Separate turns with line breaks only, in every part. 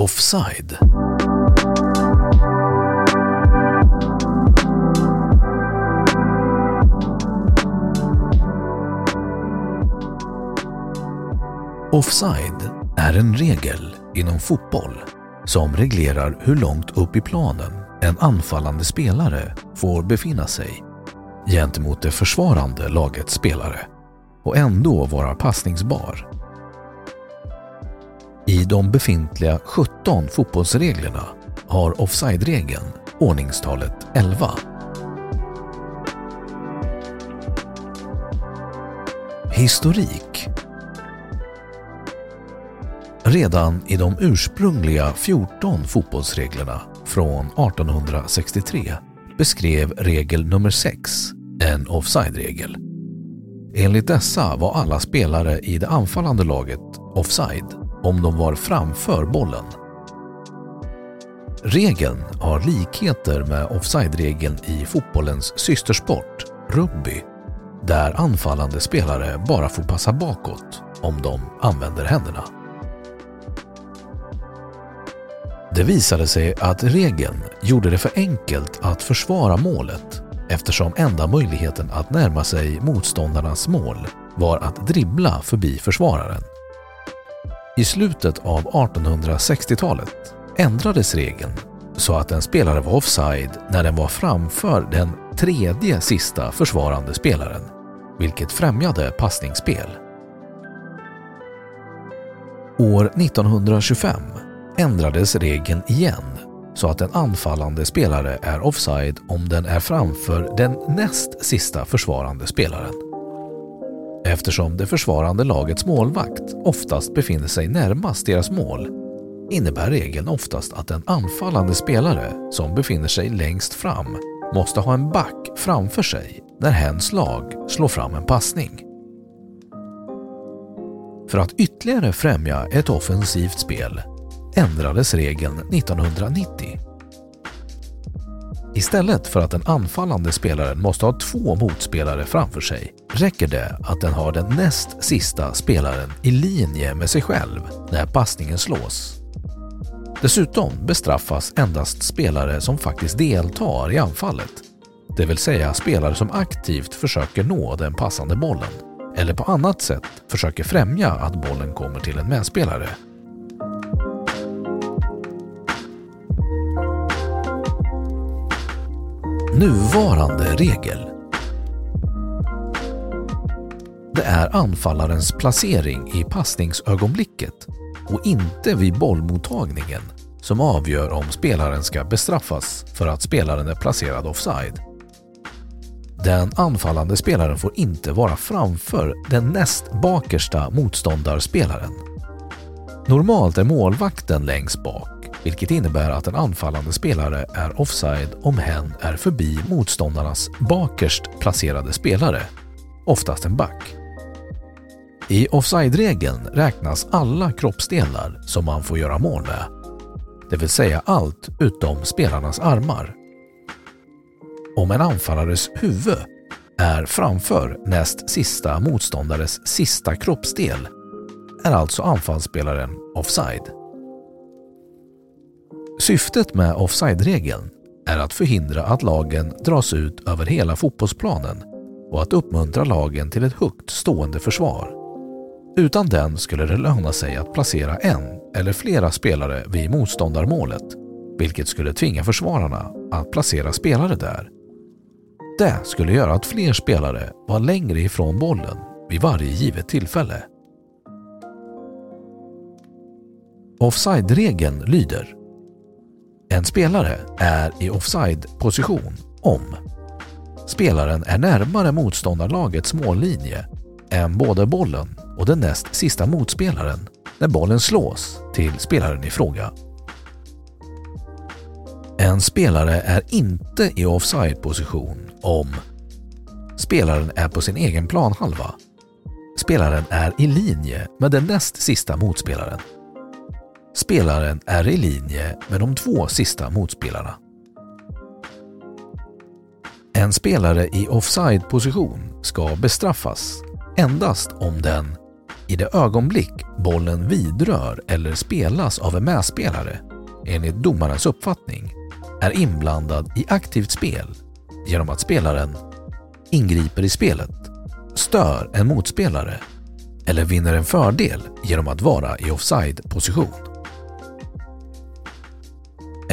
Offside. Offside är en regel inom fotboll som reglerar hur långt upp i planen en anfallande spelare får befinna sig gentemot det försvarande lagets spelare och ändå vara passningsbar. I de befintliga 17 fotbollsreglerna har offside-regeln ordningstalet 11. Historik Redan i de ursprungliga 14 fotbollsreglerna från 1863 beskrev regel nummer 6 en offside-regel. Enligt dessa var alla spelare i det anfallande laget offside om de var framför bollen. Regeln har likheter med offside-regeln i fotbollens systersport, rugby, där anfallande spelare bara får passa bakåt om de använder händerna. Det visade sig att regeln gjorde det för enkelt att försvara målet eftersom enda möjligheten att närma sig motståndarnas mål var att dribbla förbi försvararen. I slutet av 1860-talet ändrades regeln så att en spelare var offside när den var framför den tredje sista försvarande spelaren, vilket främjade passningsspel. År 1925 ändrades regeln igen så att en anfallande spelare är offside om den är framför den näst sista försvarande spelaren. Eftersom det försvarande lagets målvakt oftast befinner sig närmast deras mål innebär regeln oftast att en anfallande spelare som befinner sig längst fram måste ha en back framför sig när hens lag slår fram en passning. För att ytterligare främja ett offensivt spel ändrades regeln 1990. Istället för att den anfallande spelaren måste ha två motspelare framför sig räcker det att den har den näst sista spelaren i linje med sig själv när passningen slås. Dessutom bestraffas endast spelare som faktiskt deltar i anfallet, det vill säga spelare som aktivt försöker nå den passande bollen eller på annat sätt försöker främja att bollen kommer till en medspelare Nuvarande regel. Det är anfallarens placering i passningsögonblicket och inte vid bollmottagningen som avgör om spelaren ska bestraffas för att spelaren är placerad offside. Den anfallande spelaren får inte vara framför den näst bakersta motståndarspelaren. Normalt är målvakten längst bak vilket innebär att en anfallande spelare är offside om hen är förbi motståndarnas bakerst placerade spelare, oftast en back. I offside-regeln räknas alla kroppsdelar som man får göra mål med, det vill säga allt utom spelarnas armar. Om en anfallares huvud är framför näst sista motståndares sista kroppsdel är alltså anfallsspelaren offside. Syftet med offside-regeln är att förhindra att lagen dras ut över hela fotbollsplanen och att uppmuntra lagen till ett högt stående försvar. Utan den skulle det löna sig att placera en eller flera spelare vid motståndarmålet, vilket skulle tvinga försvararna att placera spelare där. Det skulle göra att fler spelare var längre ifrån bollen vid varje givet tillfälle. Offside-regeln lyder en spelare är i offside-position om spelaren är närmare motståndarlagets mållinje än både bollen och den näst sista motspelaren när bollen slås till spelaren i fråga. En spelare är inte i offside-position om spelaren är på sin egen planhalva. Spelaren är i linje med den näst sista motspelaren Spelaren är i linje med de två sista motspelarna. En spelare i offside-position ska bestraffas endast om den i det ögonblick bollen vidrör eller spelas av en medspelare, enligt domarens uppfattning, är inblandad i aktivt spel genom att spelaren ingriper i spelet, stör en motspelare eller vinner en fördel genom att vara i offside-position.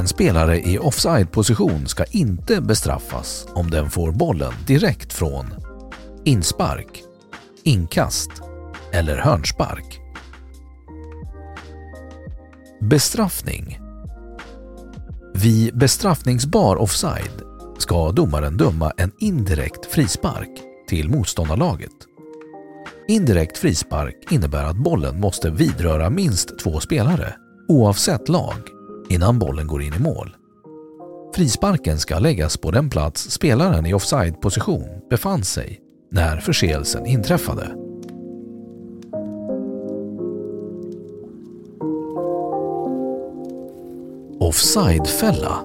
En spelare i offside-position ska inte bestraffas om den får bollen direkt från inspark, inkast eller hörnspark. Bestraffning Vid bestraffningsbar offside ska domaren döma en indirekt frispark till motståndarlaget. Indirekt frispark innebär att bollen måste vidröra minst två spelare, oavsett lag innan bollen går in i mål. Frisparken ska läggas på den plats spelaren i offside-position befann sig när förseelsen inträffade. Offside-fälla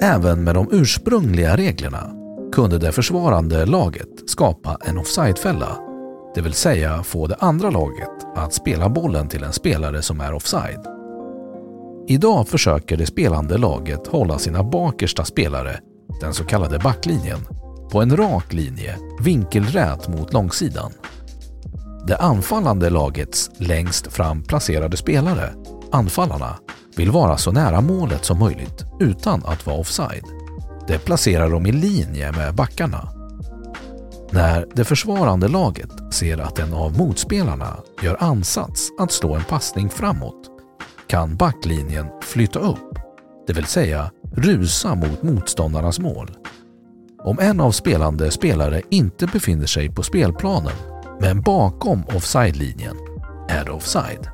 Även med de ursprungliga reglerna kunde det försvarande laget skapa en offside-fälla det vill säga få det andra laget att spela bollen till en spelare som är offside. Idag försöker det spelande laget hålla sina bakersta spelare, den så kallade backlinjen, på en rak linje vinkelrät mot långsidan. Det anfallande lagets längst fram placerade spelare, anfallarna, vill vara så nära målet som möjligt utan att vara offside. Det placerar dem i linje med backarna när det försvarande laget ser att en av motspelarna gör ansats att slå en passning framåt kan backlinjen flytta upp, det vill säga rusa mot motståndarnas mål. Om en av spelande spelare inte befinner sig på spelplanen men bakom offside-linjen är det offside.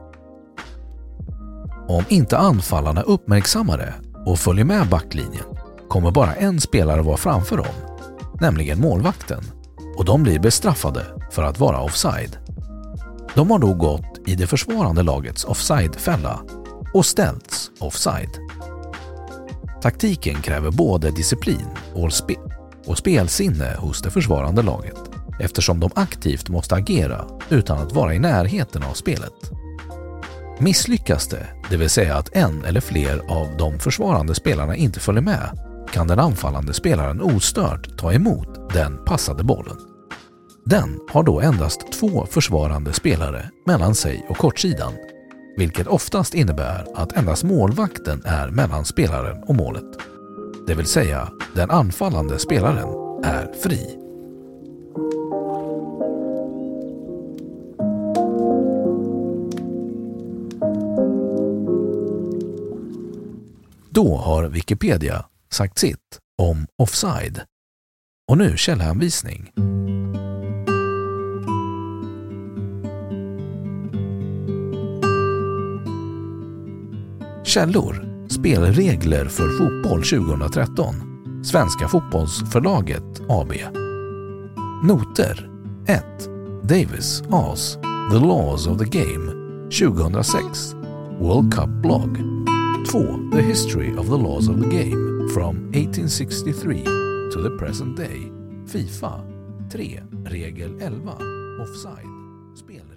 Om inte anfallarna uppmärksammar det och följer med backlinjen kommer bara en spelare vara framför dem, nämligen målvakten och de blir bestraffade för att vara offside. De har då gått i det försvarande lagets offside-fälla och ställts offside. Taktiken kräver både disciplin och, spe och spelsinne hos det försvarande laget eftersom de aktivt måste agera utan att vara i närheten av spelet. Misslyckas det, det vill säga att en eller fler av de försvarande spelarna inte följer med, kan den anfallande spelaren ostört ta emot den passade bollen. Den har då endast två försvarande spelare mellan sig och kortsidan, vilket oftast innebär att endast målvakten är mellan spelaren och målet. Det vill säga, den anfallande spelaren är fri. Då har Wikipedia sagt sitt om offside. Och nu källhänvisning. Källor. Spelregler för fotboll 2013 Svenska fotbollsförlaget AB Noter. 1. Davis, As, The Laws of the Game. 2006 World Cup blog. 2. The History of the Laws of the Game. From 1863 to the present day. Fifa. 3. Regel 11 Offside. Spel